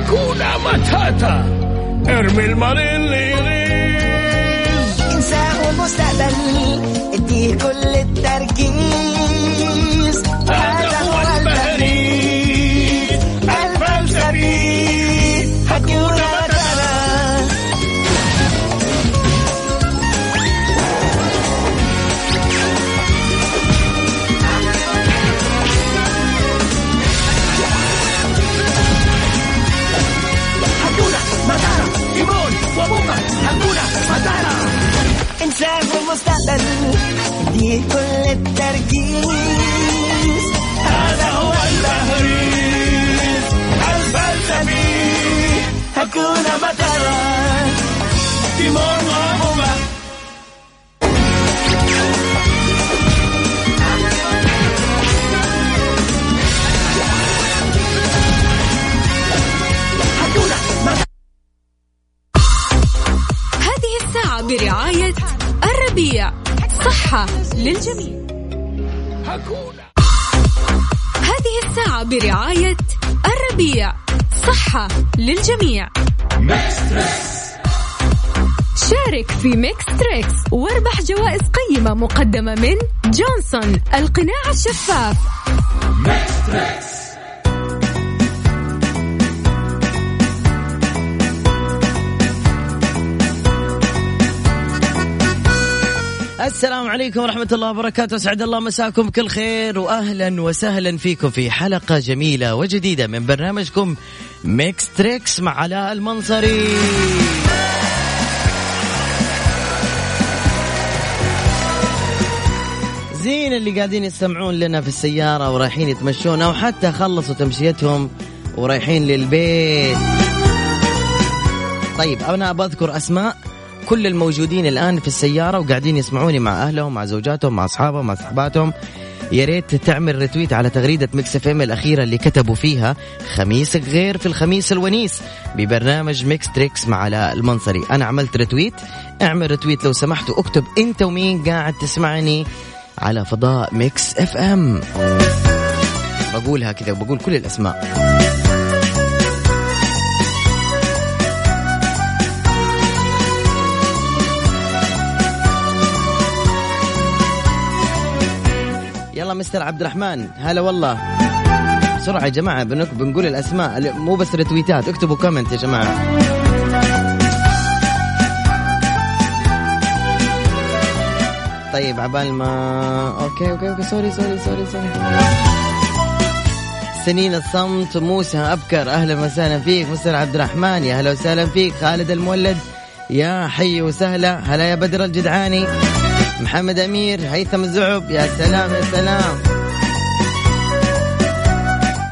هكونا ماتاتا ارمي المرين ليريز انساه المستقبل اديه كل التركيز دي كل التركيز هذا هو التهريس الفلسفي هكون مطرا تيمون الساعة برعاية الربيع. صحة للجميع. هذه الساعة برعاية الربيع. صحة للجميع. شارك في Mix Trix واربح جوائز قيمة مقدمة من جونسون القناع الشفاف. Mix Trix السلام عليكم ورحمة الله وبركاته. أسعد الله مساكم كل خير وأهلا وسهلا فيكم في حلقة جميلة وجديدة من برنامجكم Mix Trix مع علاء المنصري. زين اللي قاعدين يستمعون لنا في السيارة ورايحين يتمشون أو حتى خلصوا تمشيتهم ورايحين للبيت. طيب أنا بذكر أسماء. كل الموجودين الآن في السيارة وقاعدين يسمعوني مع اهلهم مع زوجاتهم مع اصحابهم مع صحباتهم. يا ريت تعمل retweet على تغريدة Mix FM الأخيرة اللي كتبوا فيها خميسك غير في الخميس الونيس ببرنامج Mix Trix مع علاء المنصري. أنا عملت retweet اعمل retweet لو سمحت واكتب أنت ومين قاعد تسمعني على فضاء Mix FM بقولها كذا وبقول كل الأسماء. مستر عبد الرحمن هلا والله. بسرعة يا جماعة بنقول الأسماء مو بس رتويتات اكتبوا comment يا جماعة. طيب عبال ما okay okay okay. Sorry sorry sorry sorry سنين الصمت موسى أبكر. أهلا وسهلا فيك مستر عبد الرحمن يا هلا وسهلا فيك خالد المولد. يا حي وسهلا. هلا يا بدر الجدعاني. محمد أمير هيثم الزعب يا سلام يا سلام.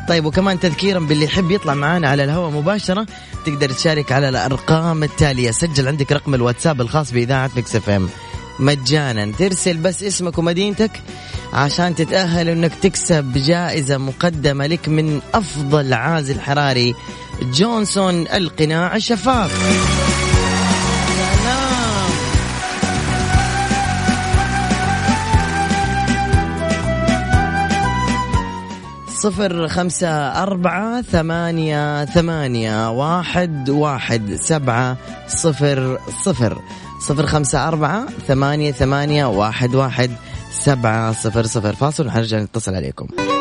طيب وكمان تذكيرا باللي يحب يطلع معنا على الهواء مباشرة تقدر تشارك على الأرقام التالية. سجل عندك رقم الواتساب الخاص بإذاعة Mix FM. مجانا. ترسل بس اسمك ومدينتك عشان تتأهل إنك تكسب جائزة مقدمة لك من أفضل عازل حراري جونسون القناع الشفاف. صفر خمسة أربعة ثمانية ثمانية واحد واحد سبعة صفر صفر. صفر خمسة أربعة ثمانية ثمانية واحد واحد سبعة صفر صفر. فاصل ونرجع نتصل عليكم.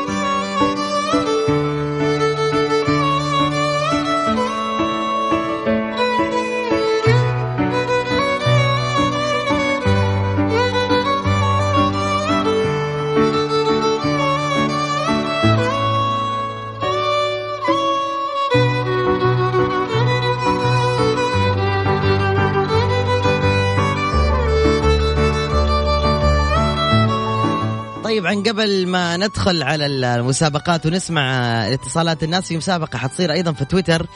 قبل ما ندخل على المسابقات ونسمع اتصالات الناس في مسابقة حتصير أيضا في تويتر.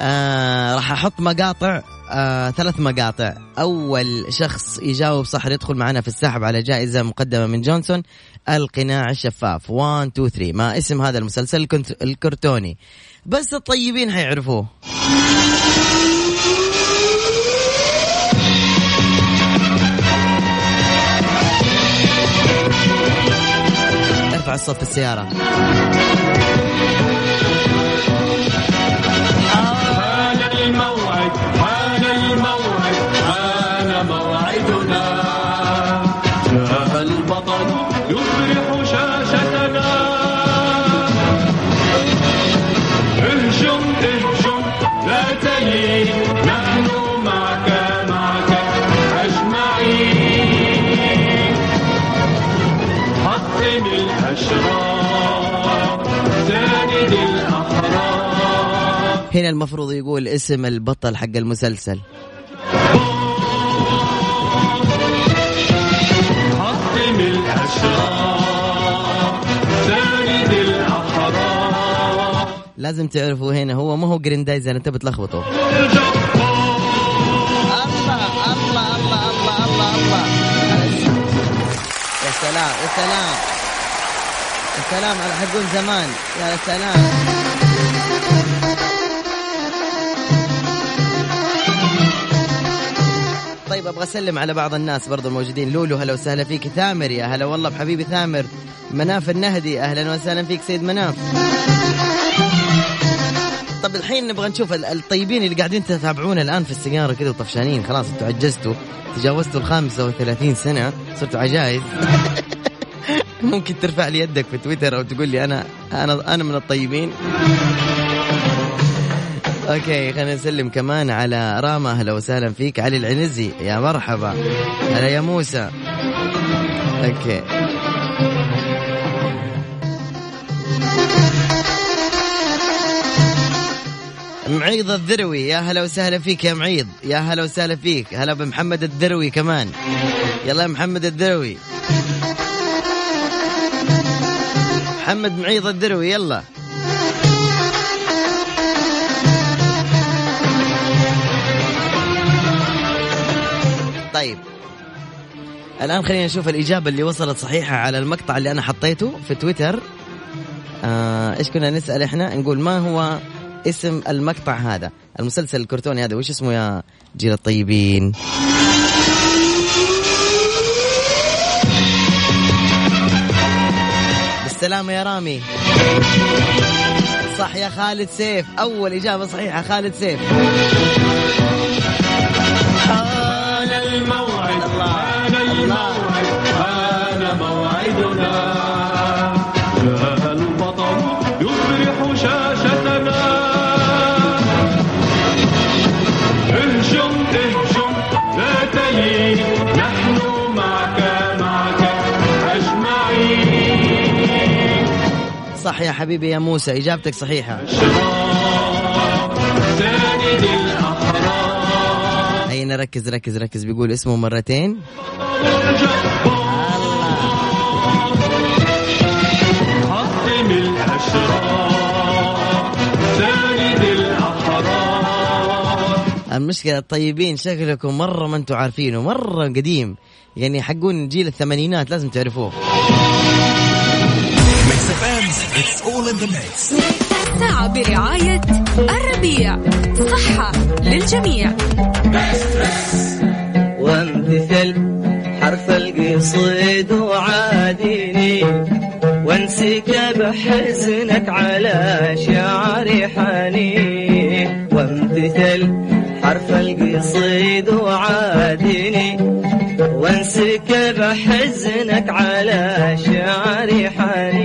آه راح أحط مقاطع آه ثلاث مقاطع. أول شخص يجاوب صح يدخل معنا في السحب على جائزة مقدمة من جونسون القناع الشفاف. 1 2 3 ما اسم هذا المسلسل؟ الكرتوني. بس الطيبين حيعرفوه. الصوت في السيارة. هنا المفروض يقول اسم البطل حق المسلسل؟ حطم الأشرار ساند الأحرار. لازم تعرفوا هنا هو ما هو جريندايزر انت بتلخبطه. الله الله الله الله الله الله. يا سلام يا سلام. يا سلام على حقون زمان. يا سلام. طيب أبغى أسلم على بعض الناس برضو الموجودين. لولو هلا وسهلا فيك. ثامر يا هلا والله بحبيبي ثامر. مناف النهدي أهلا وسهلا فيك سيد مناف. طب الحين نبغى نشوف ال- الطيبين اللي قاعدين تتابعونا الآن في السياره كذا وطفشانين. خلاص أنتوا عجزتوا. تجاوزتوا ال 35 سنة صرتوا عجايز. ممكن ترفع لي يدك في تويتر أو تقول لي أنا أنا أنا من الطيبين. Okay خلينا نسلم كمان على راما. أهلا وسهلا فيك. علي العنزي يا مرحبا. هلا يا موسى. Okay. معيض الذروي يا هلا وسهلا فيك يا معيض. يا هلا وسهلا فيك. هلا بمحمد الذروي كمان. يلا يا محمد الذروي. محمد معيض الذروي يلا. طيب. الآن خلينا نشوف الإجابة اللي وصلت صحيحة على المقطع اللي أنا حطيته في تويتر. آه إيش كنا نسأل إحنا؟ نقول ما هو اسم المقطع هذا؟ المسلسل الكرتوني هذا وش اسمه يا جيل الطيبين؟ بالسلامة يا رامي. صح يا خالد سيف. أول إجابة صحيحة خالد سيف. صح يا حبيبي يا موسى ساند الأحرار. هيا ركز ركز ركز بيقول اسمه مرتين. المشكلة الطيبين شكلكم مرة ما أنتم عارفينه مرة قديم. يعني حقون جيل الثمانينات لازم تعرفوه. Mix. الساعة برعاية الربيع. صحة للجميع. وامتثل حرف القصيد وعاديني. وانسك بحزنك على شعري حنين. وامتثل حرف القصيد وعاديني. وانسك بحزنك على شعري حنين.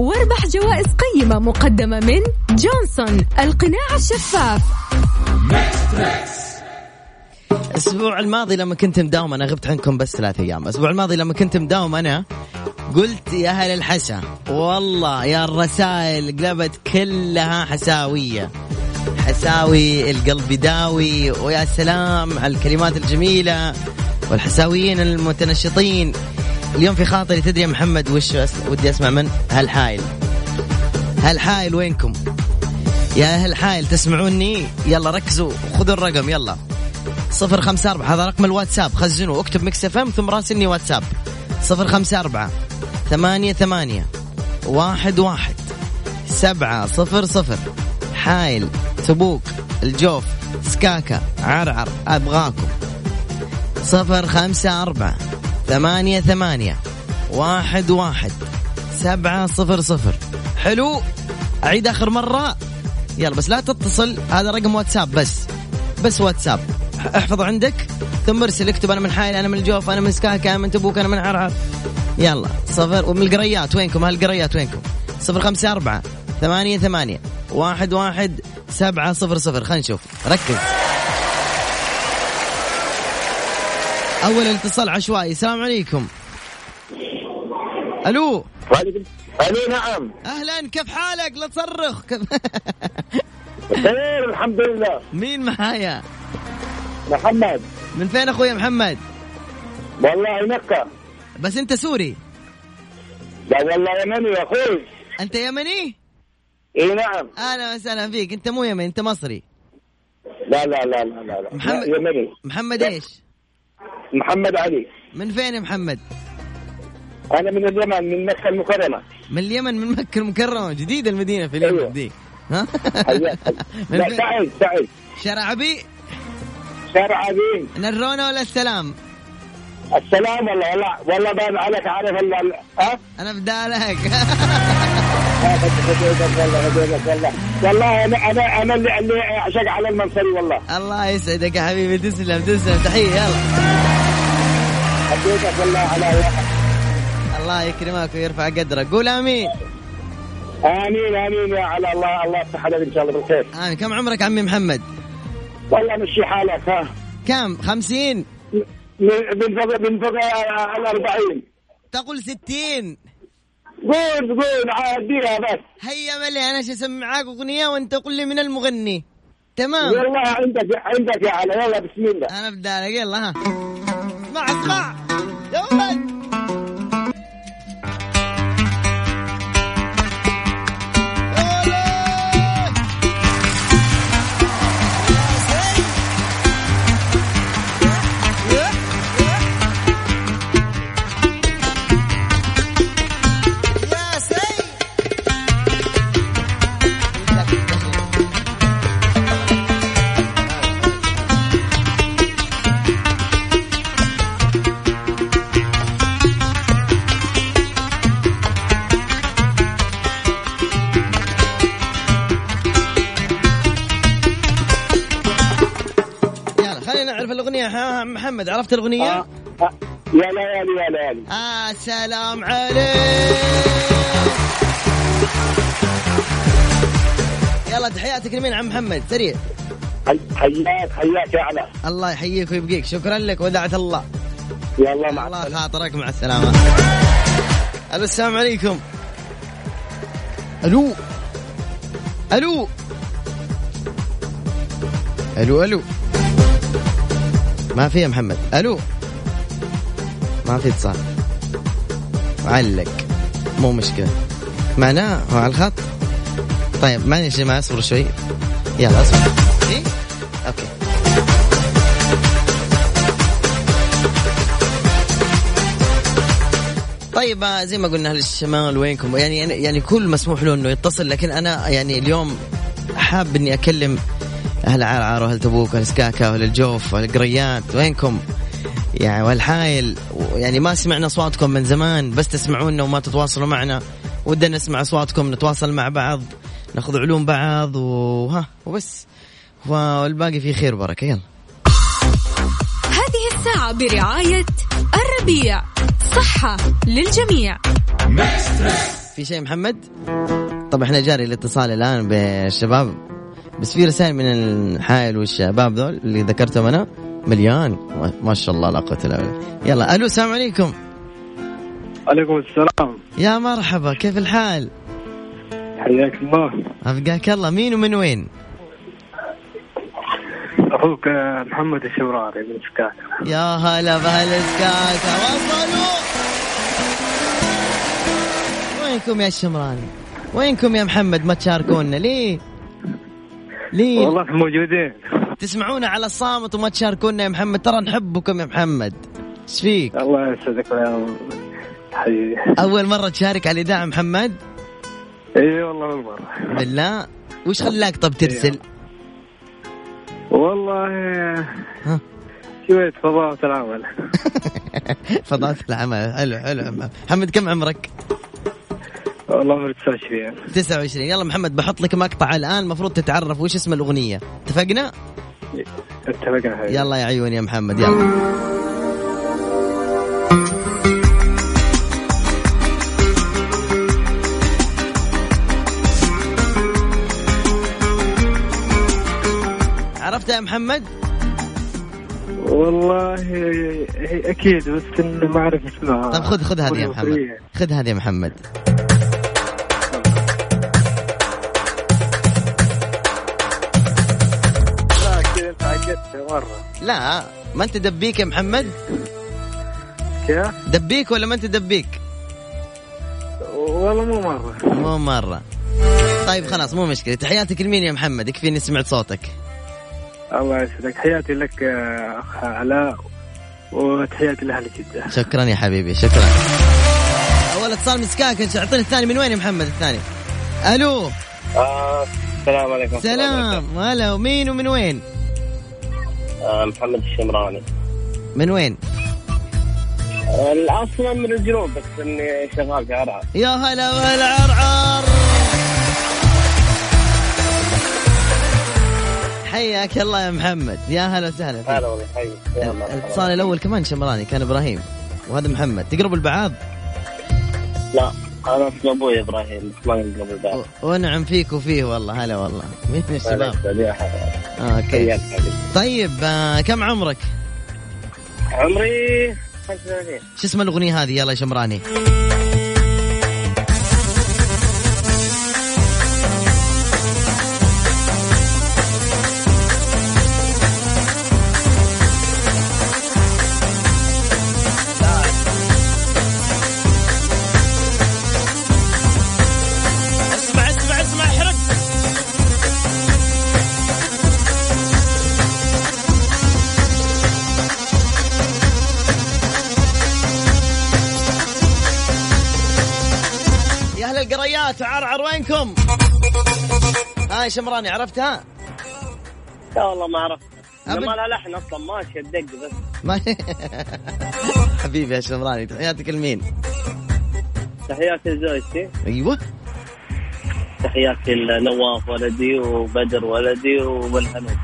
واربح جوائز قيمة مقدمة من جونسون القناع الشفاف. الأسبوع الماضي لما كنت مداوم أنا غبت عنكم بس ثلاث أيام. الأسبوع الماضي لما كنت مداوم أنا قلت يا أهل الحسا والله يا الرسائل قلبت كلها حساوية. حساوي القلب يداوي ويا سلام على الكلمات الجميلة والحساويين المتنشطين. اليوم في خاطري تدري يا محمد وش أس... ودي أسمع من؟ أهل حايل. أهل حايل وينكم؟ يا أهل حايل تسمعوني؟ يلا ركزوا خذوا الرقم يلا. صفر خمسة أربعة هذا رقم الواتساب. خزنوا اكتب Mix FM ثم راسلني واتساب. صفر خمسة أربعة ثمانية ثمانية واحد واحد سبعة صفر صفر. حايل تبوك الجوف سكاكا عرعر أبغاكم. صفر خمسة أربعة ثمانية ثمانية واحد واحد سبعة صفر صفر. حلو. أعيد آخر مرة. يلا بس لا تتصل. هذا رقم واتساب بس. بس واتساب. احفظ عندك. ثم ارسل اكتب أنا من حايل أنا من الجوف أنا من سكاكا أنا من تبوك أنا من عرعر. يلا. صفر. ومن القريات وينكم؟ هالقريات وينكم؟ صفر خمسة أربعة ثمانية ثمانية واحد واحد سبعة صفر صفر. خلينا نشوف. ركز. أول اتصال عشوائي. السلام عليكم. وعليكم ألو نعم. أهلا. كيف حالك؟ لا تصرخ. كيف؟ خير الحمد لله. مين معايا؟ محمد. من فين أخويا محمد؟ والله مكة. بس أنت سوري. لا والله يمني يا أخوي. أنت يمني؟ إي نعم. أهلا وسهلا فيك. أنت مو يمني أنت مصري. لا لا لا لا لا. محمد- يمني. محمد إيش؟ محمد علي. من فين يا محمد؟ أنا من اليمن من مكة المكرمة. من اليمن من مكة المكرمة. جديدة المدينة في اليمن أيوة. دي ها. من لا فين؟ سعيد سعيد. شارع عبي شارع عظيم نرونة ولا السلام؟ السلام والله والله والله بان عليك عارف ها؟ أنا بدالك والله أنا أنا أنا اللي اللي اعشق على المنصري والله. الله يسعدك يا حبيبي تسلم تسلم. تحية يلا. هديتك والله على الله يكرمك ويرفع قدرك. قول آمين. آمين آمين يا على الله الله يفتح عليك إن شاء الله بالخير. آمين. كم عمرك عمي محمد؟ والله مشي حالك ها. كم؟ خمسين؟ من من فوق من فوق الأربعين. تقول ستين. قول قول عاديها بس. هيا ملي أنا شو أسمعك؟ أغنية وأنت قل لي من المغني. تمام؟ والله عندك عندك يا علي يلا بسم الله. أنا بدالك. يلا ها. اسمع اسمع. نعرف الأغنية ها محمد عرفت الأغنية؟ آه. آه. يا ليالي يا ليالي. آه سلام عليك. يلا تحياتك لمين؟ عم محمد سريع. حي- حياك حياك يا علي الله يحييك ويبقيك. شكرا لك ودعت الله. يلا مع الله خاطرك مع السلامة. ألو السلام عليكم. ألو. ألو. ألو ألو. ما في يا محمد. ألو. ما في اتصال. علق. مو مشكلة. معناه هو على الخط؟ طيب معلش يا جماعة اصبروا شوي. يلا اصبر. إيه؟ أوكي. طيب آه، زي ما قلنا أهل الشمال وينكم؟ يعني يعني كل مسموح له إنه يتصل لكن أنا يعني اليوم حاب إني أكلم أهل عرعر وأهل تبوك وأهل سكاكا وأهل الجوف وأهل القريات وينكم؟ يعني والحايل يعني ما سمعنا أصواتكم من زمان بس تسمعونا وما تتواصلوا معنا. ودنا نسمع أصواتكم نتواصل مع بعض ناخذ علوم بعض وها وبس. والباقي في خير وبركة يلا. هذه الساعة برعاية الربيع صحة للجميع. في شيء محمد؟ طب إحنا جاري الاتصال الآن بالشباب. بس في رسائل من الحائل والشباب ذول اللي ذكرتهم أنا. مليان. ما- شاء الله لا قوه الا بالله يلا ألو السلام عليكم. عليكم السلام. يا مرحبا كيف الحال؟ حياك الله. أبقاك الله. مين ومن وين؟ أخوك آه، محمد الشوراري من سكاكا يا هلا بهالسكاكة وصلوا. وينكم يا الشمراني وينكم يا محمد؟ ما تشاركونا. ليه؟ ليه والله موجودين. تسمعونا على الصامت وما تشاركونا يا محمد. ترى نحبكم يا محمد. إيش فيك؟ الله يسعدك يا حبيبي. أول مرة تشارك على الإذاعة محمد؟ إي والله أول مرة. بالله. وش خلاك طب ترسل؟ والله ها. شوية فضاءة العمل. فضاءة العمل. حلو حلو محمد كم عمرك؟ والله عمري 29 29 يلا محمد بحط لك مقطع الآن المفروض تتعرف وش اسم الأغنية. اتفقنا؟ اتفقنا حبيبي. يلا يا عيوني يا محمد يلا. عرفتها يا محمد؟ والله أكيد بس ما أعرف اسمها. طب خذ خذ هذه يا محمد. خذ هذه يا محمد. مرة. لا ما أنت دبيك يا محمد؟ كيف؟ دبيك ولا ما أنت دبيك؟ والله مو مرة. مو مرة. طيب خلاص مو مشكلة. تحياتك لمين يا محمد؟ يكفيني سمعت صوتك. الله يسعدك. حياتي لك أخ علاء وتحياتي لأهل جدة. شكرا يا حبيبي شكرا. اول اتصال مسكاك أعطيني الثاني. من وين يا محمد الثاني؟ ألو. آه السلام عليكم. سلام. هلا ومين ومن وين؟ آه محمد الشمراني. من وين؟ آه أصلا من الجنوب بس إني شغال في عرعر يا هلا والعرعر حياك الله يا محمد. يا هلا وسهلا هلا والله حي يا مرحبا. الاتصال الأول كمان شمراني كان إبراهيم. وهذا محمد. تقرب البعاض لا. أنا اسم أبوي إبراهيم بعض و- ونعم فيك وفيه والله هلا والله. مين من الشباب. آه، أوكي. طيب آه كم عمرك؟ عمري 35 شو اسم الأغنية هذه؟ يلا يا شمراني. القريات وعرعر وينكم؟ ها شمراني عرفتها؟ لا والله ما عرفت. ما لها لحن أصلا ماشي الدق بس ما حبيبي يا شمراني تحياتك لمين؟ تحياتي لزوجتي أيوه تحياتي لنواف ولدي وبدر ولدي والهنود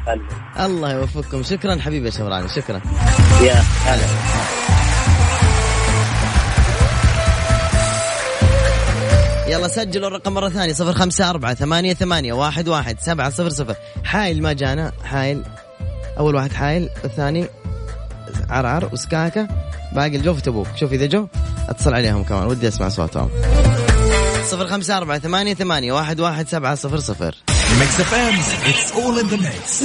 الله يوفقكم شكرا حبيبي يا شمراني شكرا يا هلا يلا سجلوا الرقم مرة ثانية صفر خمسة أربعة ثمانية ثمانية واحد واحد سبعة صفر صفر. حايل ما جانا حايل. أول واحد حايل والثاني عرعر وسكاكة. باقي الجوف تبوك. شوف إذا جو أتصل عليهم كمان. ودي أسمع صوتهم. صفر خمسة أربعة ثمانية ثمانية واحد واحد سبعة صفر صفر. Mix FM it's all in the mix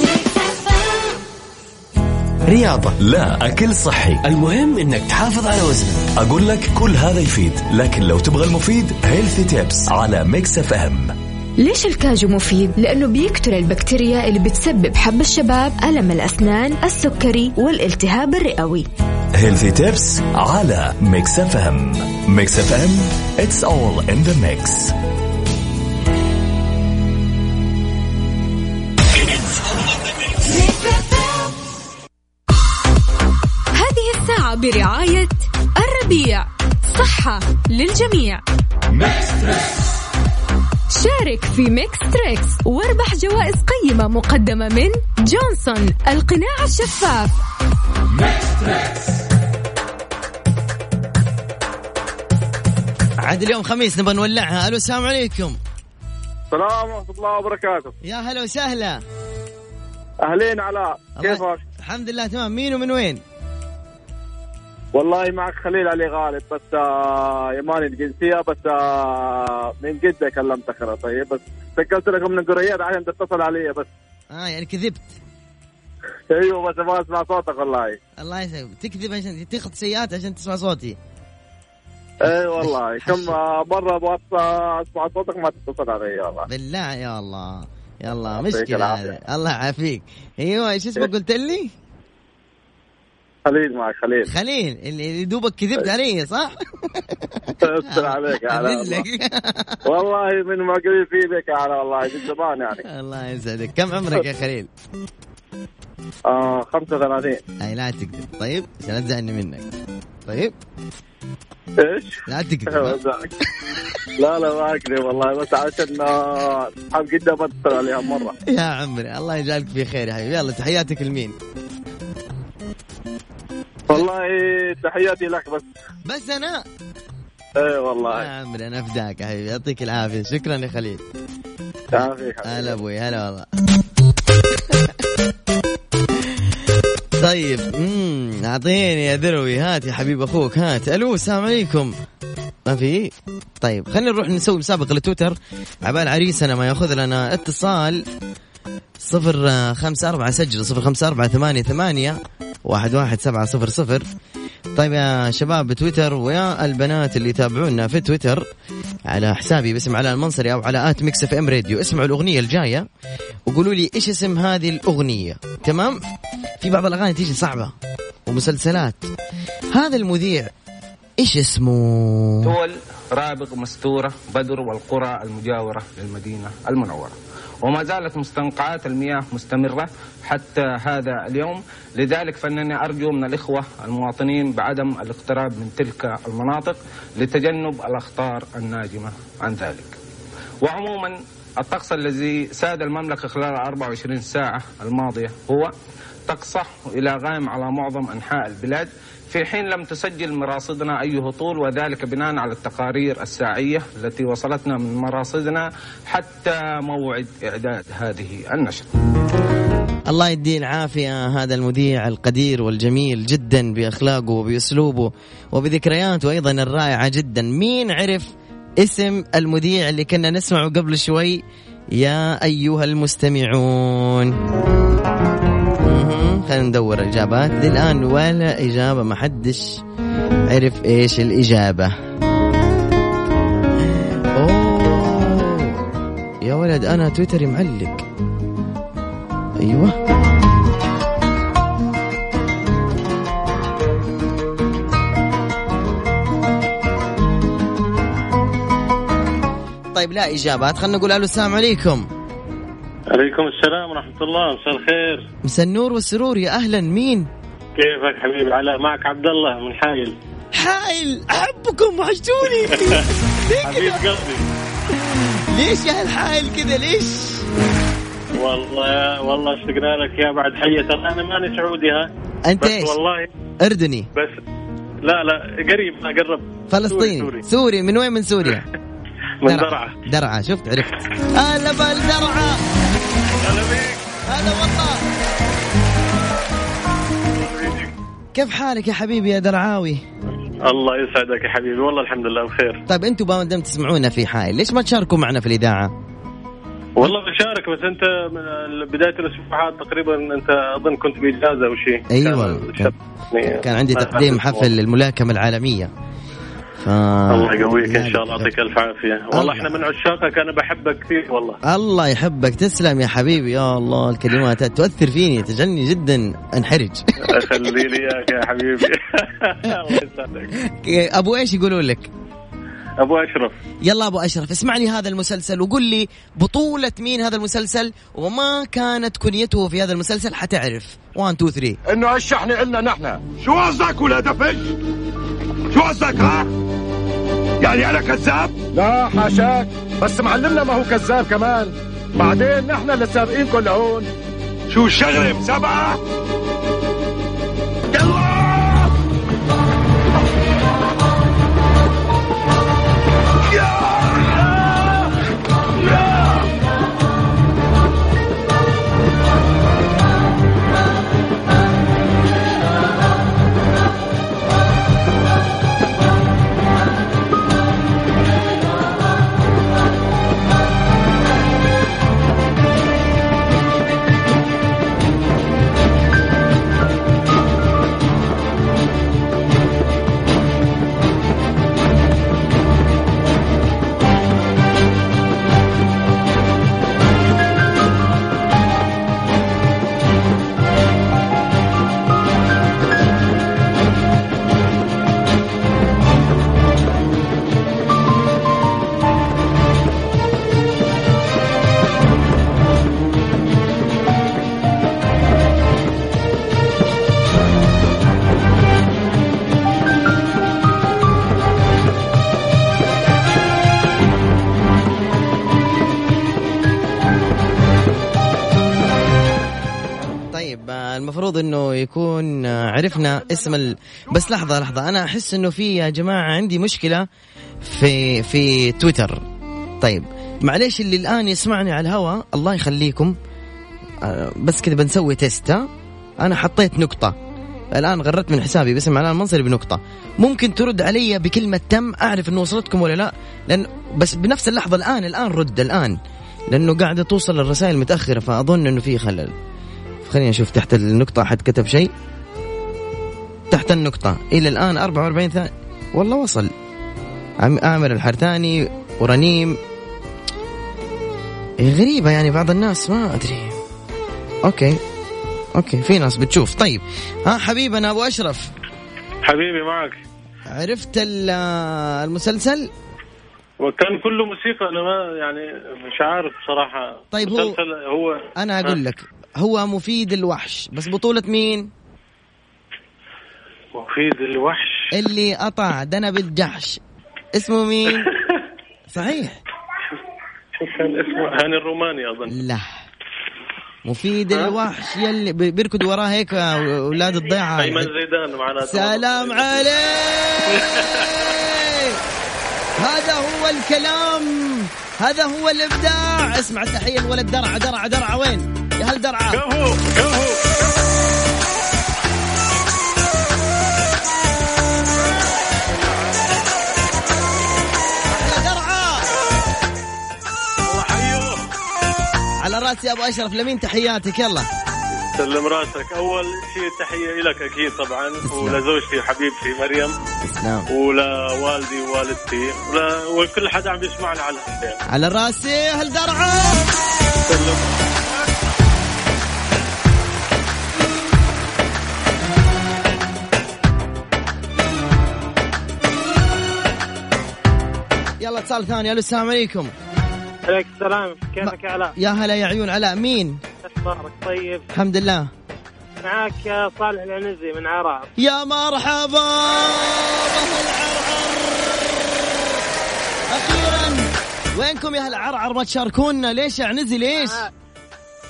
رياضة لا أكل صحي. المهم إنك تحافظ على وزنك. أقول لك كل هذا يفيد لكن لو تبغى المفيد healthy tips على Mix FM ليش الكاجو مفيد؟ لأنه بيقتل البكتيريا اللي بتسبب حب الشباب، ألم الأسنان، السكري والالتهاب الرئوي. Healthy tips على Mix FM Mix FM it's all in the mix برعاية الربيع. صحة للجميع. شارك في Mix Trix واربح جوائز قيمة مقدمة من جونسون القناع الشفاف. عاد اليوم خميس نبغى نولعها. ألو السلام عليكم. السلام ورحمة الله وبركاته. يا هلا وسهلا. أهلين علاء كيفك؟ الحمد لله تمام. مين ومن وين؟ والله معك خليل علي غالب بس آه يماني الجنسية بس آه من جدة كلمتك أنا طيب بس سجلت لكم من القريات عشان تتصل علي بس. آه يعني كذبت. أيوه بس ما أسمع صوتك والله. الله يسلمك. تكذب عشان تاخذ سيئات عشان تسمع صوتي. اي والله. كم مرة أبغى أسمع صوتك ما تتصل علي والله بالله يا الله. يلا. هذه. الله يعافيك. أيوه إيش اسمك قلت لي؟ خليل معك خليل. خليل اللي دوبك كذبت علي صح؟ استر عليك علاء والله. من معجبين فيك يا علاء والله من زمان يعني. الله يسعدك. كم عمرك يا خليل؟ آه 35 اي لا تكذب. طيب عشان لا تزعلني منك. طيب. إيش؟ لا تكذب. لا لا ما أكذب والله بس عشان اصحاب جده ما تتصل عليها مرة. يا عمري الله يجعلك في خير يا حبيبي. يلا تحياتك لمين؟ والله تحياتي لك بس. بس أنا؟ اي يا والله عمري أنا فداك يا حبيبي. يعطيك العافية. شكرا يا خليل. يعافيك هلا. أبوي هلا والله. طيب امم أعطيني يا ذروي. هات يا حبيب أخوك هات. ألو السلام عليكم. ما في؟ طيب خلينا نروح نسوي مسابقة لتويتر. عبال عريسنا ما يأخذ لنا اتصال صفر خمسة أربعة سجل صفر خمسة أربعة ثمانية ثمانية واحد واحد سبعة صفر صفر. طيب يا شباب بتويتر ويا البنات اللي يتابعونا في تويتر على حسابي باسم علاء المنصري أو على at Mix FM Radio. اسمعوا الأغنية الجاية وقولوا لي إيش اسم هذه الأغنية. تمام؟ في بعض الأغاني تيجي صعبة ومسلسلات. هذا المذيع إيش اسمه؟ دول رابغ مستورة بدر والقرى المجاورة للمدينة المنورة. وما زالت مستنقعات المياه مستمرة حتى هذا اليوم. لذلك فإنني أرجو من الإخوة المواطنين بعدم الاقتراب من تلك المناطق لتجنب الأخطار الناجمة عن ذلك. وعموما الطقس الذي ساد المملكة خلال 24 ساعة الماضية هو طقس إلى غائم على معظم أنحاء البلاد في حين لم تسجل مراصدنا أي هطول وذلك بناء على التقارير الساعية التي وصلتنا من مراصدنا حتى موعد إعداد هذه النشرة. الله يديه العافية هذا المذيع القدير والجميل جدا بأخلاقه وبأسلوبه وبذكرياته أيضا الرائعة جدا. مين عرف اسم المذيع اللي كنا نسمعه قبل شوي؟ يا أيها المستمعون. خلينا ندور الإجابات. للآن ولا إجابة ما حدش عرف إيش الإجابة. يا ولد أنا تويتري معلق. أيوه. طيب لا إجابات. خلينا نقول ألو السلام عليكم. عليكم السلام ورحمة الله مساء الخير. مسا النور والسرور يا أهلا. مين؟ كيفك حبيبي؟ علاء معك عبد الله من حايل حايل أحبكم وحشتوني. حبيب قلبي. ليش يا الحايل كذا ليش؟ والله والله أشتقنا لك يا بعد حية. ترى أنا ماني سعودي ها؟ أنت بس إيش؟ والله. أردني. بس لا لا قريب قرب فلسطيني سوري, سوري. سوري. من وين؟ من سوريا. من درعا. درعا. شفت عرفت. هلا بالدرعا هلا بيك هلا والله كيف حالك يا حبيبي يا درعاوي؟ الله يسعدك يا حبيبي والله الحمد لله بخير. طيب أنتم ما دام تسمعونا في حائل ليش ما تشاركوا معنا في الإذاعة؟ والله بشارك بس انت من بداية الأسبوع هذا تقريبا انت أظن كنت بإجازة أو شيء. أيوه كان- كان, يعني- كان عندي تقديم حفل الملاكمة العالمية. ف... الله يقويك إن شاء الله يعطيك ألف عافية. الله. والله إحنا من عشاقك أنا بحبك كثير والله. الله يحبك. تسلم يا حبيبي. يا الله الكلمات تؤثر فيني. تجعلني جدا. انحرج. خلي لي إياك يا حبيبي. الله يسعدك. أبو إيش يقولون لك؟ أبو أشرف. يلا أبو أشرف اسمعني هذا المسلسل وقل لي بطولة مين هذا المسلسل وما كانت كنيته في هذا المسلسل حتعرف. 1 2 3 إنه الشحن إلنا نحن. شو قصدك ولا دفش شو قصدك ها؟ يعني أنا كذاب؟ لا حاشاك. بس معلمنا ما هو كذاب كمان. بعدين نحن اللي سابقينكم لهون شو الشغلة مسابقة؟ إنه يكون آه، عرفنا اسم ال... بس لحظة لحظة. أنا أحس إنه في يا جماعة عندي مشكلة في في تويتر. طيب معليش اللي الآن يسمعني على الهواء الله يخليكم. آه، بس كذا بنسوي تيست أنا حطيت نقطة. الآن غردت من حسابي باسم علاء المنصري بنقطة. ممكن ترد علي بكلمة تم أعرف إنه وصلتكم ولا لا؟ لأن بس بنفس اللحظة الآن الآن رد الآن. لأنه قاعدة توصل الرسائل متأخرة فأظن إنه في خلل. خلينا نشوف تحت النقطة حد كتب شيء. تحت النقطة. إلى الآن 44 ثانية والله وصل. عم عامر الحرثاني ورنيم إيه غريبة يعني بعض الناس ما أدري. أوكي. أوكي في ناس بتشوف. طيب. ها حبيبنا أبو أشرف. حبيبي معك. عرفت ال- المسلسل؟ وكان كله موسيقى أنا ما يعني مش عارف بصراحه طيب هو- هو أنا أقول لك. هو مفيد الوحش. بس بطولة مين؟ مفيد الوحش. اللي قطع دنب الجحش. اسمه مين؟ صحيح. كان اسمه هاني الروماني أظن. لا. مفيد الوحش يلي بي- بيركض وراه هيك أولاد الضيعة. أيمن زيدان معنا سلام عليك! هذا هو الكلام. هذا هو الإبداع. اسمع التحيه الولد درعة درعة درعة. وين؟ يا هل درعه كفو كفو يا درعه الله حيه على راسي أبو أشرف لمين تحياتك؟ يلا. سلم راسك. أول شيء تحية لك أكيد طبعا ولزوجتي وحبيبتي مريم تسلم. ولوالدي ووالدتي وكل حدا عم بيسمعنا على الهندين على راسي هل درعه سلم. يلا اتصال ثاني. ألو السلام عليكم. عليك السلام. كيفك يا علاء؟ يا هلا يا عيون. علاء مين؟ أخبارك؟ طيب؟ الحمد لله. معاك صالح العنزي من عرعر يا مرحبا. أخيرا وينكم يا أهل عرعر؟ ما تشاركونا. ليش يا عنزي؟ ليش؟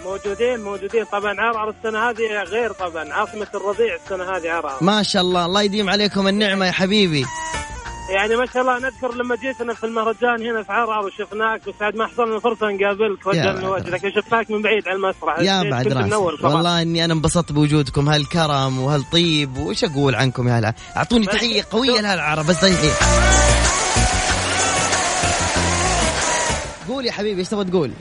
موجودين موجودين. طبعا عرعر السنة هذه غير طبعا. عاصمة الرضيع السنة هذه عرعر. ما شاء الله. الله يديم عليكم النعمة يا حبيبي. يعني ما شاء الله نذكر لما جيتنا في المهرجان هنا في عرعر وشفناك بس بعد ما حصلنا فرصة نقابلك وجهنا بعد. وجه لكن شفناك من بعيد على المسرح. يا كنت بعد صراحة. والله إني أنا انبسطت بوجودكم. هالكرم وهالطيب وش أقول عنكم يا هلا؟ أعطوني تحية قوية لهالعرب بس تحيه قول يا حبيبي إيش تبغى تقول؟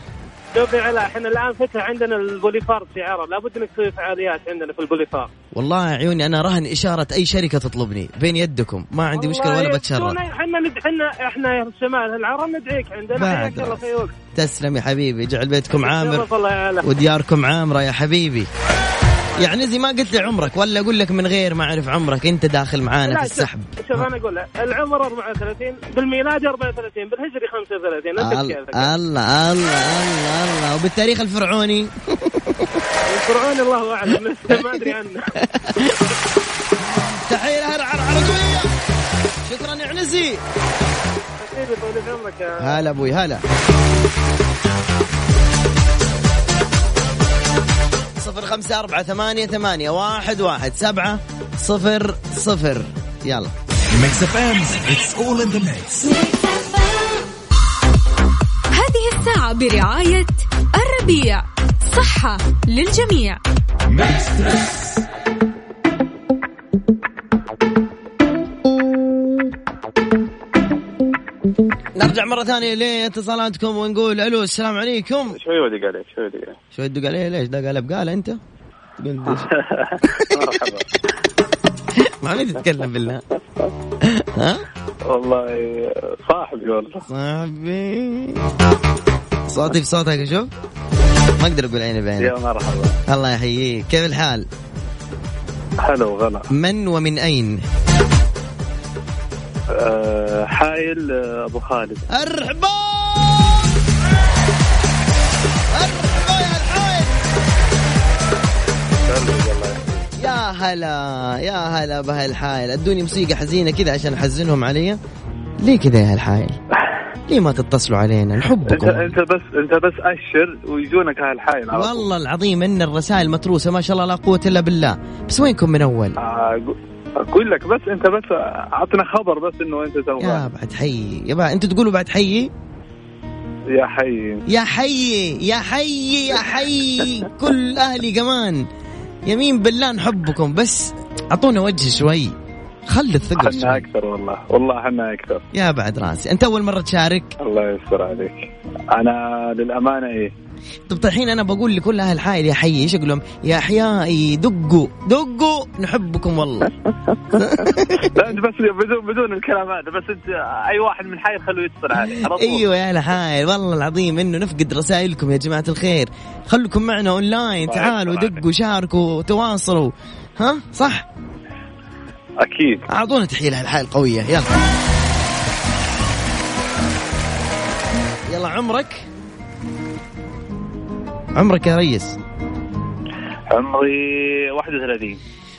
يا علاء إحنا الآن فتح عندنا البوليفار عرعر لابد إنك تسوي فعاليات عندنا في البوليفار والله يا عيوني أنا رهن إشارة أي شركة تطلبني. بين يدكم. ما عندي مشكلة ولا بتشرف. إحنا ند- إحنا إحنا يا شمال العرب ندعيك عندنا. حياك الله في وقت تسلم يا حبيبي. جعل بيتكم عامر. ودياركم عامرة يا حبيبي. يعني زي ما قلت لي عمرك ولا أقول لك من غير ما أعرف عمرك أنت داخل معانا في السحب. شوف أنا أقول العمر 34 بالميلادي 34 بالهجري 35 أنت الله كيفك الله الله الله. الله وبالتاريخ الفرعوني. الفرعون الله أعلم ما أدري عنه. تحيه لها العرعرقويه شكرا يا عنزي. حبيبي طول عمرك هلا أبوي هلا. صفر خمسة أربعة ثمانية ثمانية واحد واحد سبعة صفر صفر. يلا. ميكس اف ام اتس اول ان ذا ميكس هذه الساعة برعاية الربيع. صحة للجميع. نرجع مرة ثانية لاتصالاتكم ونقول ألو السلام عليكم شوي ودق عليك شوي ودق عليك شو يدق عليه ليش دق على بقالة أنت؟ تقول؟ مرحبا مين تتكلم بالله؟ ها؟ والله صاحبي والله صاحبي صوتي في صوتك شوف ما أقدر أقول عيني بعينك يا مرحبا الله يحييك كيف الحال؟ هلا وغلا من ومن أين؟ أه حايل آه، أبو خالد. أرحبا! ارحبا يا الحايل يا هلا يا هلا بهالحايل. أدوني موسيقى حزينة كذا عشان أحزنهم علي. ليه كذا يا هالحايل؟ ليه ما تتصلوا علينا؟ انت نحبكم. انت بس أنت بس أشر ويجونك الحايل طول. والله العظيم إن الرسائل متروسة ما شاء الله لا قوة إلا بالله. بس وينكم من أول؟ آه، أقول لك بس أنت بس أعطنا خبر بس إنه أنت يا توه بعد حي. يا بعد أنتوا تقولوا بعد حي؟ يا حي. يا حي يا حي يا حي. كل أهلي كمان. يمين بالله نحبكم بس أعطونا وجه شوي. خلي الثقل أحنا أكثر والله. والله أحنا أكثر. يا بعد راسي. أنت أول مرة تشارك؟ الله يستر عليك. أنا للأمانة إيه طب الحين أنا بقول لكل أهل حائل يا حي إيش أقول لهم يا احيائي دقوا دقوا نحبكم والله. لا أنت بس بدون بدون الكلام هذا بس أنت أي واحد من حي خلوه يتصل طول. أيوه يا أهل حائل والله العظيم إنه نفقد رسائلكم يا جماعة الخير. خلكم معنا اونلاين تعالوا دقوا شاركوا تواصلوا. ها؟ صح؟ أكيد. أعطونا تحية لأهل حائل قوية يلا. يلا عمرك. عمرك يا ريس عمري 31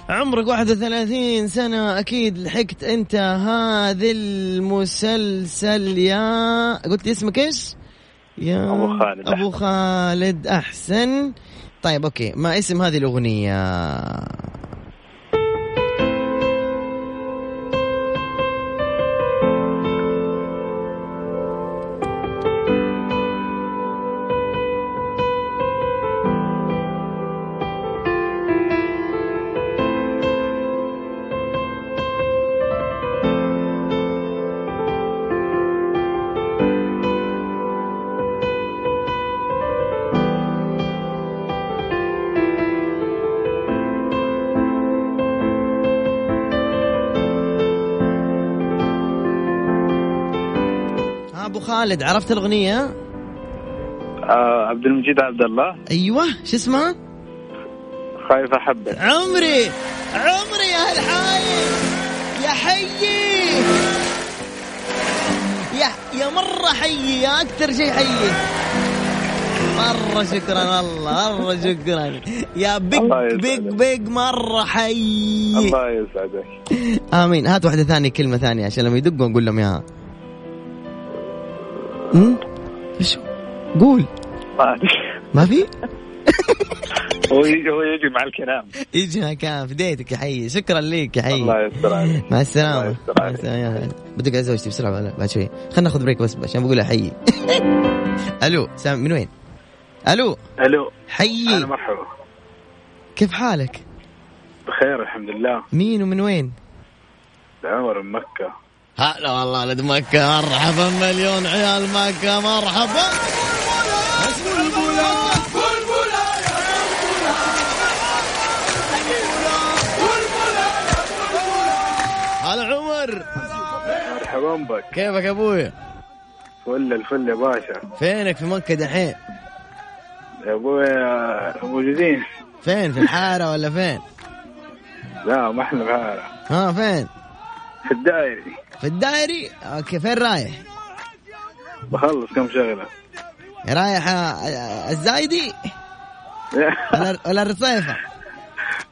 عمرك 31 سنة أكيد لحقت أنت هذا المسلسل يا قلت لي اسمك إيش؟ يا أبو خالد أبو. خالد أحسن طيب أوكي ما اسم هذه الأغنية؟ ها أبو خالد عرفت الأغنية؟ آه عبد المجيد عبد الله أيوه شو اسمها؟ خايف أحبك. عمري عمري يا هالحايل. يا حيي يا يا مرة حيي يا أكثر شيء حيي مرة شكرا والله مرة شكرا. يا بيج. بيج بيج مرة حيي الله يسعدك. آمين. هات واحدة ثانية كلمة ثانية عشان لما يدقوا نقول لهم إياها. أمم؟ إيش؟ قول. ما أدري. ما في؟ هو يجي هو يجي مع الكلام. يجي كان فديتك يا حي. شكرا لك يا حي. الله يستر عليك. مع السلامة. مع. السلامة. بدق على زوجتي بسرعة بعد- بعد شوي. خلينا ناخذ بريك بس عشان بقول حي. ألو سام من وين؟ ألو. ألو. حي. أهلا مرحبا كيف حالك؟ بخير الحمد لله. مين ومن وين؟ عمر من مكة. هلا والله ولد مكة مرحبا مليون عيال مكة مرحبا هلا عمر مرحبا بك كيفك أبوي؟ فل الفل يا باشا فينك في مكة دحين؟ يا ابويا موجودين فين في الحارة ولا فين؟ لا ما إحنا بهذا ها فين؟ في الدائري في الدائري؟ أوكي فين رايح؟ بخلص كم شغلة رايح الزايدي ولا ولا الرصيفة؟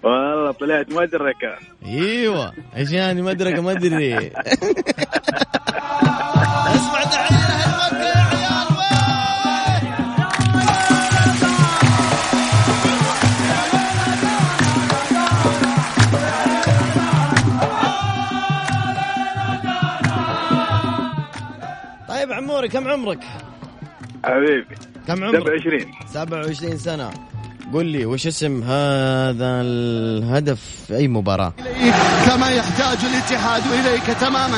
والله طلعت مدركة إيوه إيش يعني مدركة ما أدري عموري كم عمرك؟ حبيبي كم عمرك؟ 27 27 سنة. قل لي وش اسم هذا الهدف في أي مباراة؟ كما يحتاج الاتحاد إليك تماما.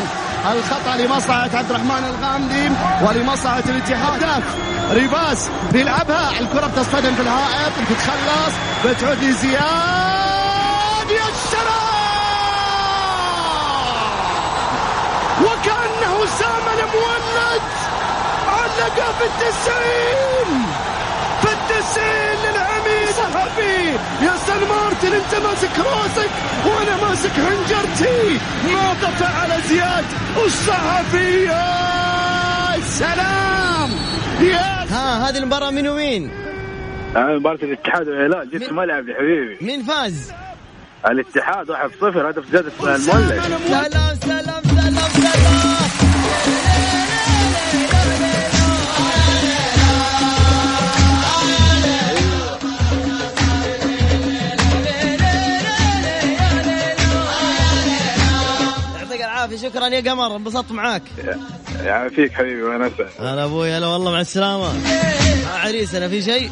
الخطأ لمصلحة عبد الرحمن الغامدي ولمصلحة الاتحاد. ريباس بيلعبها. الكرة بتصطدم في الحائط بتتخلص بتعود لزياد يا وكأنه سام المولد علق في التسعين! في التسعين للعميد صحفي يا سان مارتن أنت ماسك راسك وأنا ماسك حنجرتي ما قطع على زياد والصحفي يا سلام! يا ها هذه المباراة من ومين؟ مباراة الاتحاد والهلال جيت الملعب يا حبيبي. مين فاز؟ الاتحاد 1-0 هدف زيادة المولد. سلام سلام سلام سلام. شكرا يا قمر انبسطت معاك. يعني فيك حبيبي وأنا هلا أبوي هلا والله مع السلامة. عريس أنا في شيء؟